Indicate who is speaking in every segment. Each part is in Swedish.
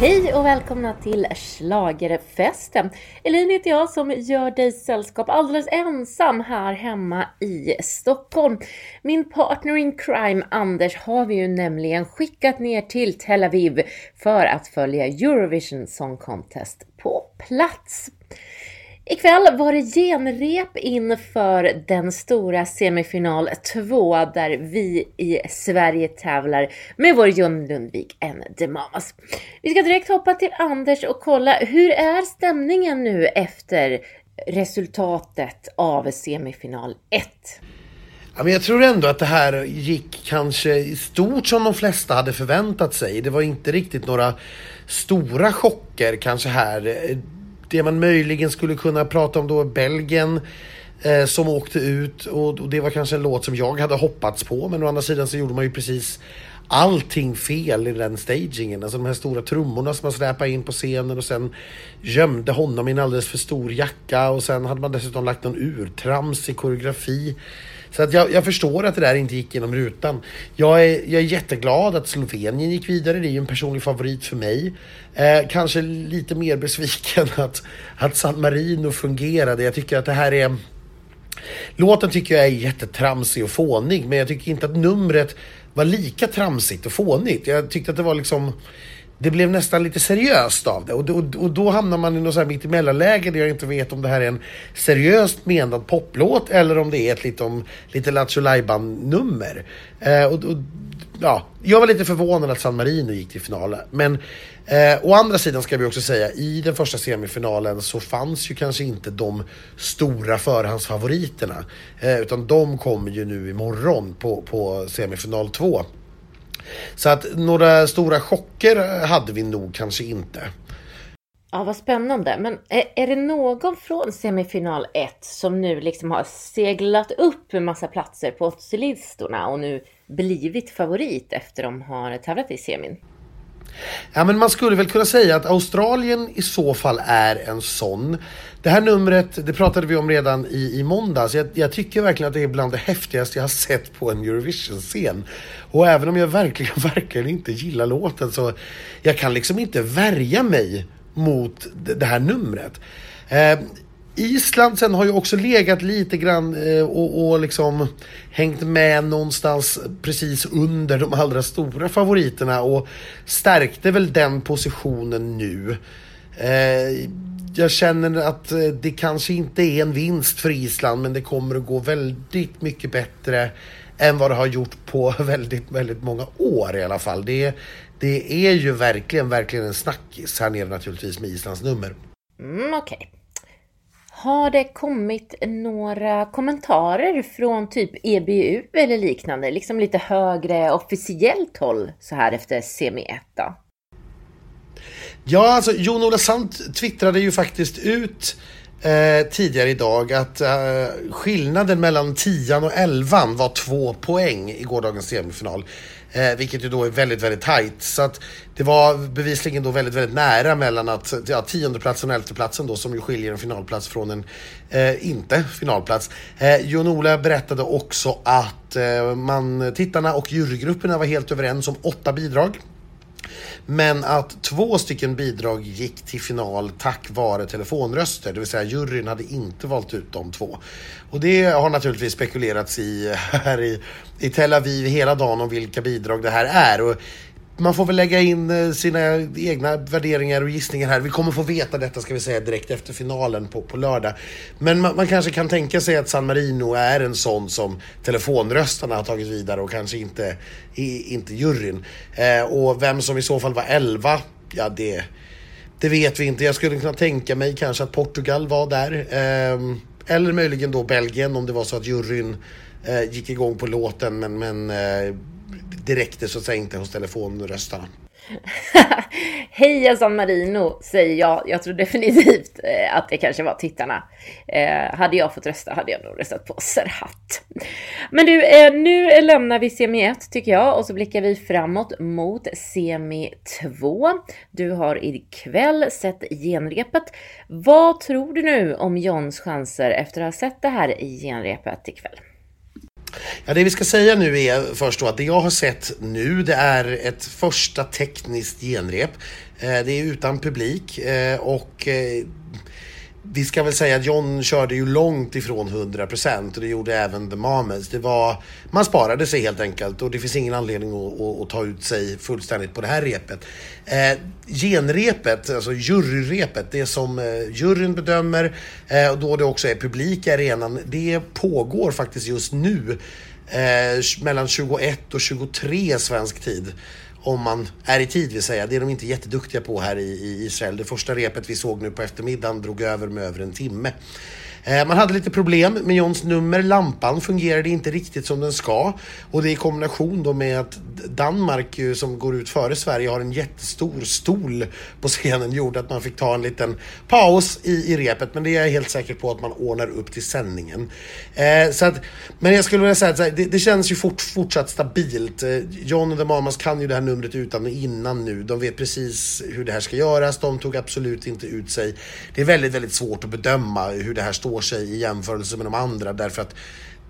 Speaker 1: Hej och välkomna till Schlagerfesten! Elin heter jag som gör dig sällskap alldeles ensam här hemma i Stockholm. Min partner in crime Anders har vi ju nämligen skickat ner till Tel Aviv för att följa Eurovision Song Contest på plats. Ikväll var det genrep inför den stora semifinal 2 där vi i Sverige tävlar med vår John Lundvik and the Mamas. Vi ska direkt hoppa till Anders och kolla hur är stämningen nu efter resultatet av semifinal 1?
Speaker 2: Ja, men jag tror ändå att det här gick kanske i stort som de flesta hade förväntat sig. Det var inte riktigt några stora chocker kanske här eh, det man möjligen skulle kunna prata om då är Belgien eh, som åkte ut. Och, och, det var kanske en låt som jag hade hoppats på. Men å andra sidan så gjorde man ju precis allting fel i den stagingen. Alltså de här stora trummorna som man släpade in på scenen och sen gömde honom i en alldeles för stor jacka och sen hade man dessutom lagt någon urtrams i koreografi. Så att jag, jag, förstår att det där inte gick genom rutan. Jag är, jag är jätteglad att Slovenien gick vidare. Det är ju en personlig favorit för mig. Eh, kanske lite mer besviken att, att San Marino fungerade. Jag tycker att det här är... Låten tycker jag är jättetramsig och fånig, men jag tycker inte att numret var lika tramsigt och fånigt. Jag tyckte att det var liksom det blev nästan lite seriöst av det och, och, och då hamnar man i något så här mitt emellanläge där jag inte vet om det här är en seriöst menad poplåt eller om det är ett lite, lite Lattjo nummer eh, och, och, ja, Jag var lite förvånad att San Marino gick till finalen. Men eh, å andra sidan ska vi också säga i den första semifinalen så fanns ju kanske inte de stora förhandsfavoriterna. Eh, utan de kommer ju nu imorgon på, på semifinal 2. Så att några stora chocker hade vi nog kanske inte.
Speaker 1: Ja, vad spännande. Men är, är det någon från semifinal 1 som nu liksom har seglat upp en massa platser på oddslistorna och nu blivit favorit efter de har tävlat i semin?
Speaker 2: Ja, men man skulle väl kunna säga att Australien i så fall är en sån. Det här numret, det pratade vi om redan i, i måndags. Jag, jag tycker verkligen att det är bland det häftigaste jag har sett på en Eurovision-scen. Och även om jag verkligen, verkligen inte gillar låten så jag kan liksom inte värja mig mot det, det här numret. Eh, Island sen har ju också legat lite grann eh, och, och liksom hängt med någonstans precis under de allra stora favoriterna och stärkte väl den positionen nu. Eh, jag känner att eh, det kanske inte är en vinst för Island men det kommer att gå väldigt mycket bättre än vad det har gjort på väldigt, väldigt många år i alla fall. Det, det är ju verkligen, verkligen en snackis här nere naturligtvis med Islands nummer.
Speaker 1: Mm, Okej. Okay. Har det kommit några kommentarer från typ EBU eller liknande, liksom lite högre officiellt håll så här efter semi 1 då?
Speaker 2: Ja, alltså Jon-Ola Sant twittrade ju faktiskt ut eh, tidigare idag att eh, skillnaden mellan 10 och 11 var två poäng i gårdagens semifinal. Eh, vilket ju då är väldigt, väldigt tajt. Så att det var bevisligen då väldigt, väldigt nära mellan att ja, tiondeplatsen och elfteplatsen då som ju skiljer en finalplats från en eh, inte finalplats. Eh, Jon-Ola berättade också att eh, man, tittarna och jurygrupperna var helt överens om åtta bidrag. Men att två stycken bidrag gick till final tack vare telefonröster, det vill säga juryn hade inte valt ut de två. Och det har naturligtvis spekulerats i här i, i Tel Aviv hela dagen om vilka bidrag det här är. Och man får väl lägga in eh, sina egna värderingar och gissningar här. Vi kommer få veta detta ska vi säga direkt efter finalen på, på lördag. Men man, man kanske kan tänka sig att San Marino är en sån som telefonröstarna har tagit vidare och kanske inte, i, inte juryn. Eh, och vem som i så fall var 11, ja det, det vet vi inte. Jag skulle kunna tänka mig kanske att Portugal var där. Eh, eller möjligen då Belgien om det var så att juryn eh, gick igång på låten men, men eh, direkt så att säga inte hos telefonröstarna.
Speaker 1: Heja San Marino, säger jag. Jag tror definitivt eh, att det kanske var tittarna. Eh, hade jag fått rösta hade jag nog röstat på Serhat. Men du, eh, nu lämnar vi semi 1 tycker jag och så blickar vi framåt mot semi 2. Du har ikväll sett genrepet. Vad tror du nu om Johns chanser efter att ha sett det här genrepet ikväll?
Speaker 2: Ja, det vi ska säga nu är först då att det jag har sett nu det är ett första tekniskt genrep. Eh, det är utan publik eh, och eh, vi ska väl säga att John körde ju långt ifrån 100% och det gjorde även The Mamas. Det var, man sparade sig helt enkelt och det finns ingen anledning att, att, att ta ut sig fullständigt på det här repet. Eh, genrepet, alltså juryrepet, det som eh, juryn bedömer eh, och då det också är publik i arenan, det pågår faktiskt just nu eh, mellan 21 och 23 svensk tid om man är i tid vill säga. Det är de inte jätteduktiga på här i, i Israel. Det första repet vi såg nu på eftermiddagen drog över med över en timme. Eh, man hade lite problem med Johns nummer. Lampan fungerade inte riktigt som den ska. Och det i kombination då med att Danmark som går ut före Sverige har en jättestor stol på scenen gjorde att man fick ta en liten paus i, i repet. Men det är jag helt säker på att man ordnar upp till sändningen. Eh, så att, men jag skulle vilja säga att det, det känns ju fort, fortsatt stabilt. Eh, John och The Mamas kan ju det här numret utan och innan nu. De vet precis hur det här ska göras. De tog absolut inte ut sig. Det är väldigt, väldigt svårt att bedöma hur det här står sig i jämförelse med de andra därför att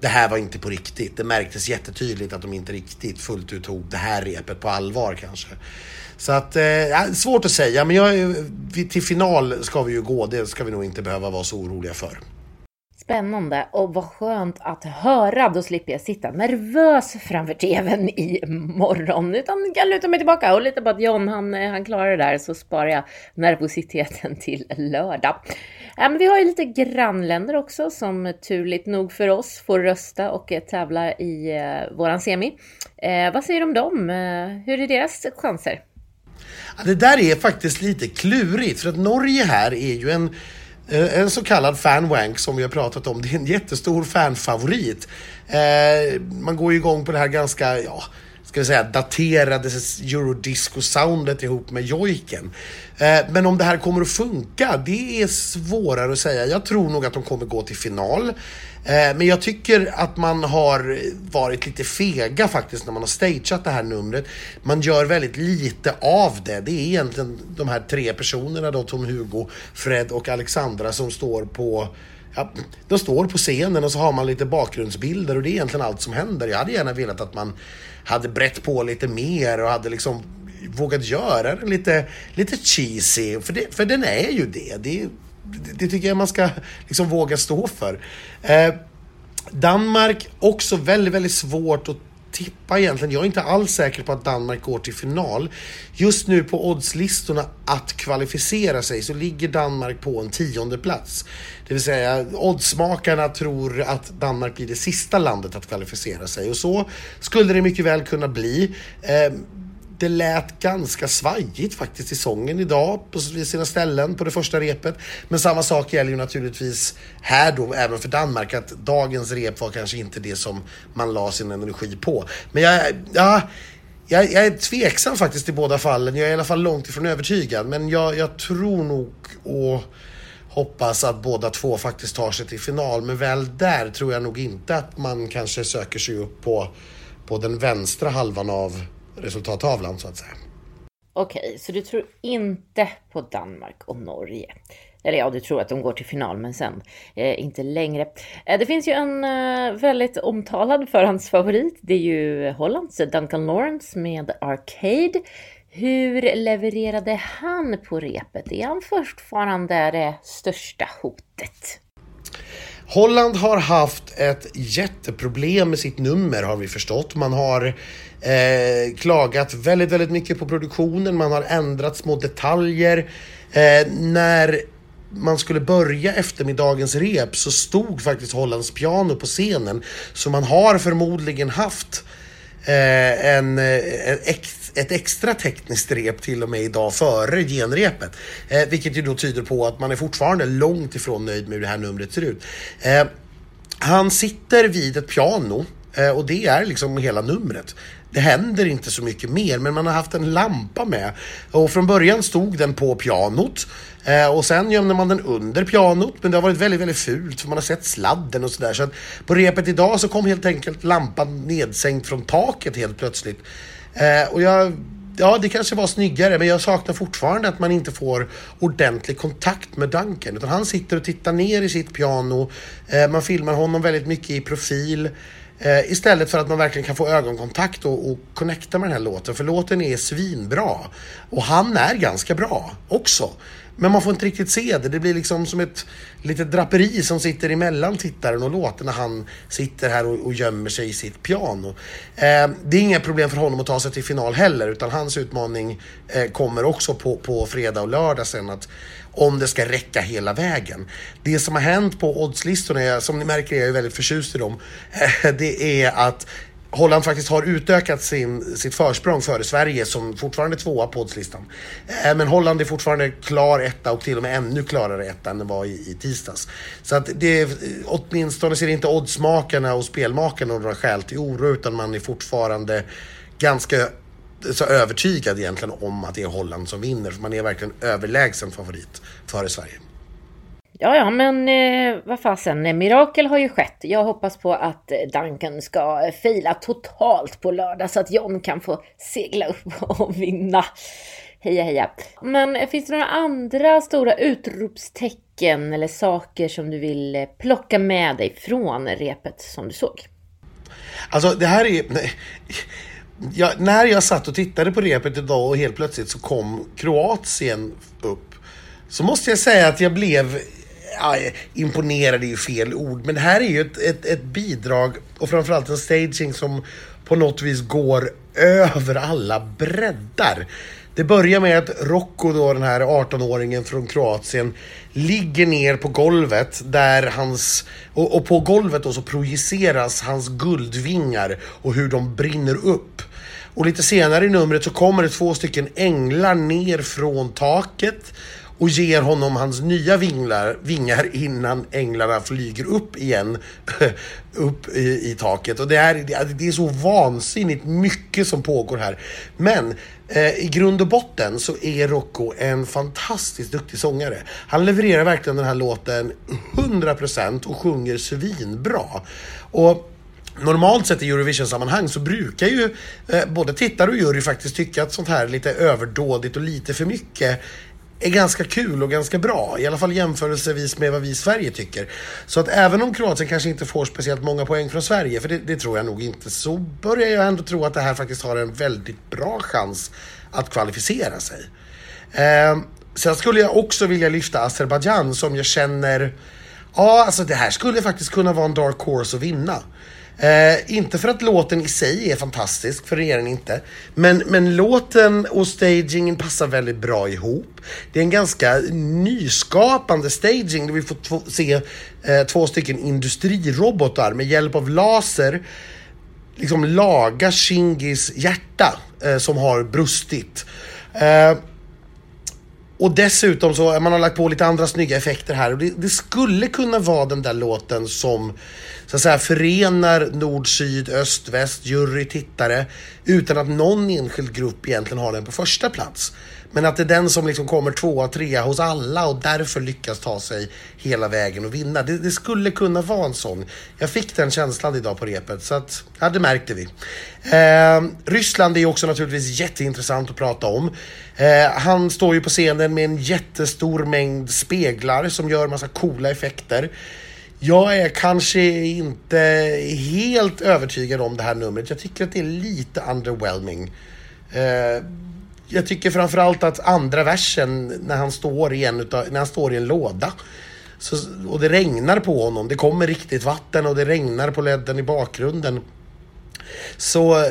Speaker 2: det här var inte på riktigt. Det märktes jättetydligt att de inte riktigt fullt ut tog det här repet på allvar kanske. Så att, eh, svårt att säga, men jag, till final ska vi ju gå. Det ska vi nog inte behöva vara så oroliga för.
Speaker 1: Spännande och vad skönt att höra. Då slipper jag sitta nervös framför tvn i morgon. Utan kan luta mig tillbaka och lita på att John han, han klarar det där så sparar jag nervositeten till lördag. Äh, Äm, vi har ju lite grannländer också som turligt nog för oss får rösta och eh, tävla i eh, våran semi. Eh, vad säger du om dem? Eh, hur är deras chanser?
Speaker 2: Det där är faktiskt lite klurigt för att Norge här är ju en Eh, en så kallad fanwank som vi har pratat om. Det är en jättestor fanfavorit. Eh, man går ju igång på det här ganska, ja, ska vi säga, daterade eurodisco-soundet ihop med jojken. Eh, men om det här kommer att funka, det är svårare att säga. Jag tror nog att de kommer gå till final. Eh, men jag tycker att man har varit lite fega faktiskt när man har stageat det här numret. Man gör väldigt lite av det. Det är egentligen de här tre personerna då, Tom Hugo, Fred och Alexandra som står på Ja, de står på scenen och så har man lite bakgrundsbilder och det är egentligen allt som händer. Jag hade gärna velat att man hade brett på lite mer och hade liksom vågat göra den lite, lite cheesy. För, det, för den är ju det. det. Det tycker jag man ska liksom våga stå för. Eh, Danmark, också väldigt, väldigt svårt att tippa egentligen. Jag är inte alls säker på att Danmark går till final. Just nu på oddslistorna att kvalificera sig så ligger Danmark på en tionde plats. Det vill säga oddsmakarna tror att Danmark blir det sista landet att kvalificera sig och så skulle det mycket väl kunna bli. Eh, det lät ganska svajigt faktiskt i sången idag på sina ställen på det första repet. Men samma sak gäller ju naturligtvis här då även för Danmark att dagens rep var kanske inte det som man la sin energi på. Men jag, ja, jag, jag är tveksam faktiskt i båda fallen. Jag är i alla fall långt ifrån övertygad. Men jag, jag tror nog och hoppas att båda två faktiskt tar sig till final. Men väl där tror jag nog inte att man kanske söker sig upp på, på den vänstra halvan av resultattavlan så att säga.
Speaker 1: Okej, så du tror inte på Danmark och Norge? Eller ja, du tror att de går till final, men sen eh, inte längre. Eh, det finns ju en eh, väldigt omtalad förhandsfavorit. Det är ju Hollands Duncan Lawrence med Arcade. Hur levererade han på repet? Är han fortfarande det största hotet?
Speaker 2: Holland har haft ett jätteproblem med sitt nummer har vi förstått. Man har eh, klagat väldigt, väldigt mycket på produktionen. Man har ändrat små detaljer. Eh, när man skulle börja eftermiddagens rep så stod faktiskt Hollands piano på scenen. Så man har förmodligen haft eh, en, eh, en ex, ett extra tekniskt rep till och med idag före genrepet. Eh, vilket ju då tyder på att man är fortfarande långt ifrån nöjd med hur det här numret ser ut. Eh, han sitter vid ett piano Eh, och det är liksom hela numret. Det händer inte så mycket mer, men man har haft en lampa med. Och från början stod den på pianot. Eh, och sen gömde man den under pianot, men det har varit väldigt, väldigt fult för man har sett sladden och sådär. Så att på repet idag så kom helt enkelt lampan nedsänkt från taket helt plötsligt. Eh, och jag ja, det kanske var snyggare, men jag saknar fortfarande att man inte får ordentlig kontakt med Duncan. Utan han sitter och tittar ner i sitt piano. Man filmar honom väldigt mycket i profil. Eh, istället för att man verkligen kan få ögonkontakt och, och connecta med den här låten. För låten är svinbra. Och han är ganska bra också. Men man får inte riktigt se det. Det blir liksom som ett litet draperi som sitter emellan tittaren och låten när han sitter här och, och gömmer sig i sitt piano. Eh, det är inga problem för honom att ta sig till final heller utan hans utmaning eh, kommer också på, på fredag och lördag sen att om det ska räcka hela vägen. Det som har hänt på oddslistorna, som ni märker är jag väldigt förtjust i dem, eh, det är att Holland faktiskt har utökat sin, sitt försprång före Sverige som fortfarande tvåa på oddslistan. Eh, men Holland är fortfarande klar etta och till och med ännu klarare etta än det var i, i tisdags. Så att det, eh, åtminstone ser inte oddsmakarna och spelmakarna några skäl till oro utan man är fortfarande ganska eh, så övertygad egentligen om att det är Holland som vinner. För man är verkligen överlägsen favorit före Sverige.
Speaker 1: Ja, ja, men eh, vad fasen, eh, mirakel har ju skett. Jag hoppas på att eh, Duncan ska eh, fila totalt på lördag så att John kan få segla upp och vinna. Heja, heja. Men finns det några andra stora utropstecken eller saker som du vill plocka med dig från repet som du såg?
Speaker 2: Alltså, det här är... Jag, när jag satt och tittade på repet idag och helt plötsligt så kom Kroatien upp. Så måste jag säga att jag blev ja, imponerad är ju fel ord, men det här är ju ett, ett, ett bidrag och framförallt en staging som på något vis går över alla breddar. Det börjar med att Rocco, då, den här 18-åringen från Kroatien, ligger ner på golvet där hans... Och, och, på golvet då så projiceras hans guldvingar och hur de brinner upp. Och lite senare i numret så kommer det två stycken änglar ner från taket och ger honom hans nya vinglar, vingar innan änglarna flyger upp igen upp i, i, taket. Och det är, det är så vansinnigt mycket som pågår här. Men eh, i grund och botten så är Rocco en fantastiskt duktig sångare. Han levererar verkligen den här låten 100% och sjunger svinbra. Och Normalt sett i Eurovision-sammanhang så brukar ju eh, både tittare och jury faktiskt tycka att sånt här lite överdådigt och lite för mycket är ganska kul och ganska bra. I alla fall jämförelsevis med vad vi i Sverige tycker. Så att även om Kroatien kanske inte får speciellt många poäng från Sverige, för det, det, tror jag nog inte, så börjar jag ändå tro att det här faktiskt har en väldigt bra chans att kvalificera sig. Eh, sen skulle jag också vilja lyfta Azerbajdzjan som jag känner, ja alltså det här skulle faktiskt kunna vara en dark horse att vinna. Eh, inte för att låten i sig är fantastisk, för det är den inte. Men, men låten och stagingen passar väldigt bra ihop. Det är en ganska nyskapande staging där vi får se eh, två stycken industrirobotar med hjälp av laser liksom laga Shingis hjärta eh, som har brustit. Eh, och dessutom så eh, man har lagt på lite andra snygga effekter här. Och det, det, skulle kunna vara den där låten som så att säga förenar nord, syd, öst, väst, jury, tittare utan att någon enskild grupp egentligen har den på första plats. Men att det är den som liksom kommer tvåa, trea hos alla och därför lyckas ta sig hela vägen och vinna. Det, det, skulle kunna vara en sån. Jag fick den känslan idag på repet så att, ja det märkte vi. Eh, Ryssland är också naturligtvis jätteintressant att prata om. Eh, han står ju på scenen med en jättestor mängd speglar som gör massa coola effekter. Jag är kanske inte helt övertygad om det här numret. Jag tycker att det är lite underwhelming. Eh, jag tycker framförallt att andra versen när han står i en, utav, när han står i en låda så, och det regnar på honom. Det kommer riktigt vatten och det regnar på ledden i bakgrunden. Så eh,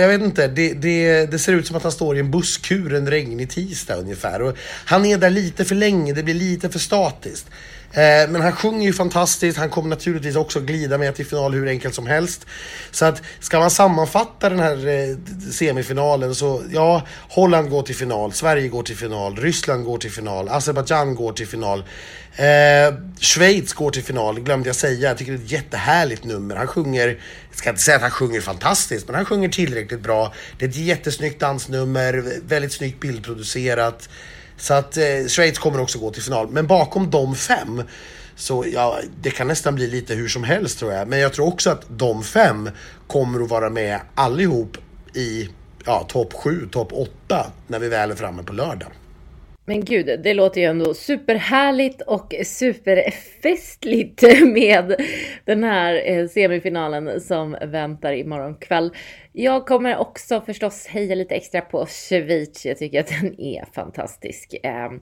Speaker 2: jag vet inte, det, det, det, ser ut som att han står i en busskur en regnig tisdag ungefär. Och han är där lite för länge, det blir lite för statiskt. Eh, men han sjunger ju fantastiskt, han kommer naturligtvis också glida med till final hur enkelt som helst. Så att ska man sammanfatta den här eh, semifinalen så ja, Holland går till final, Sverige går till final, Ryssland går till final, Azerbajdzjan går till final. Eh, Schweiz går till final, glömde jag säga. Jag tycker det är ett jättehärligt nummer. Han sjunger, jag ska inte säga att han sjunger fantastiskt, men han sjunger tillräckligt bra. Det är ett jättesnyggt dansnummer, väldigt snyggt bildproducerat. Så att eh, Schweiz kommer också gå till final. Men bakom de fem så ja, det kan nästan bli lite hur som helst tror jag. Men jag tror också att de fem kommer att vara med allihop i ja, topp sju, topp åtta när vi väl är framme på lördag.
Speaker 1: Men gud, det låter ju ändå superhärligt och superfestligt med den här eh, semifinalen som väntar imorgon kväll. Jag kommer också förstås heja lite extra på Schweiz. Jag tycker att den är fantastisk. Ehm,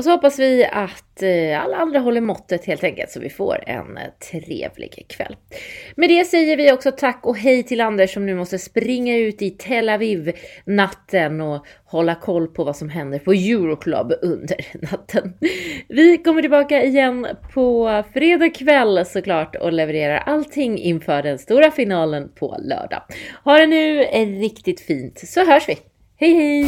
Speaker 1: och så hoppas vi att eh, alla andra håller måttet helt enkelt så vi får en eh, trevlig kväll. Med det säger vi också tack och hej till Anders som nu måste springa ut i Tel Aviv natten och hålla koll på vad som händer på Euroclub under natten. Vi kommer tillbaka igen på fredag kväll såklart och levererar allting inför den stora finalen på lördag. Ha det nu eh, riktigt fint så hörs vi. Hej hej!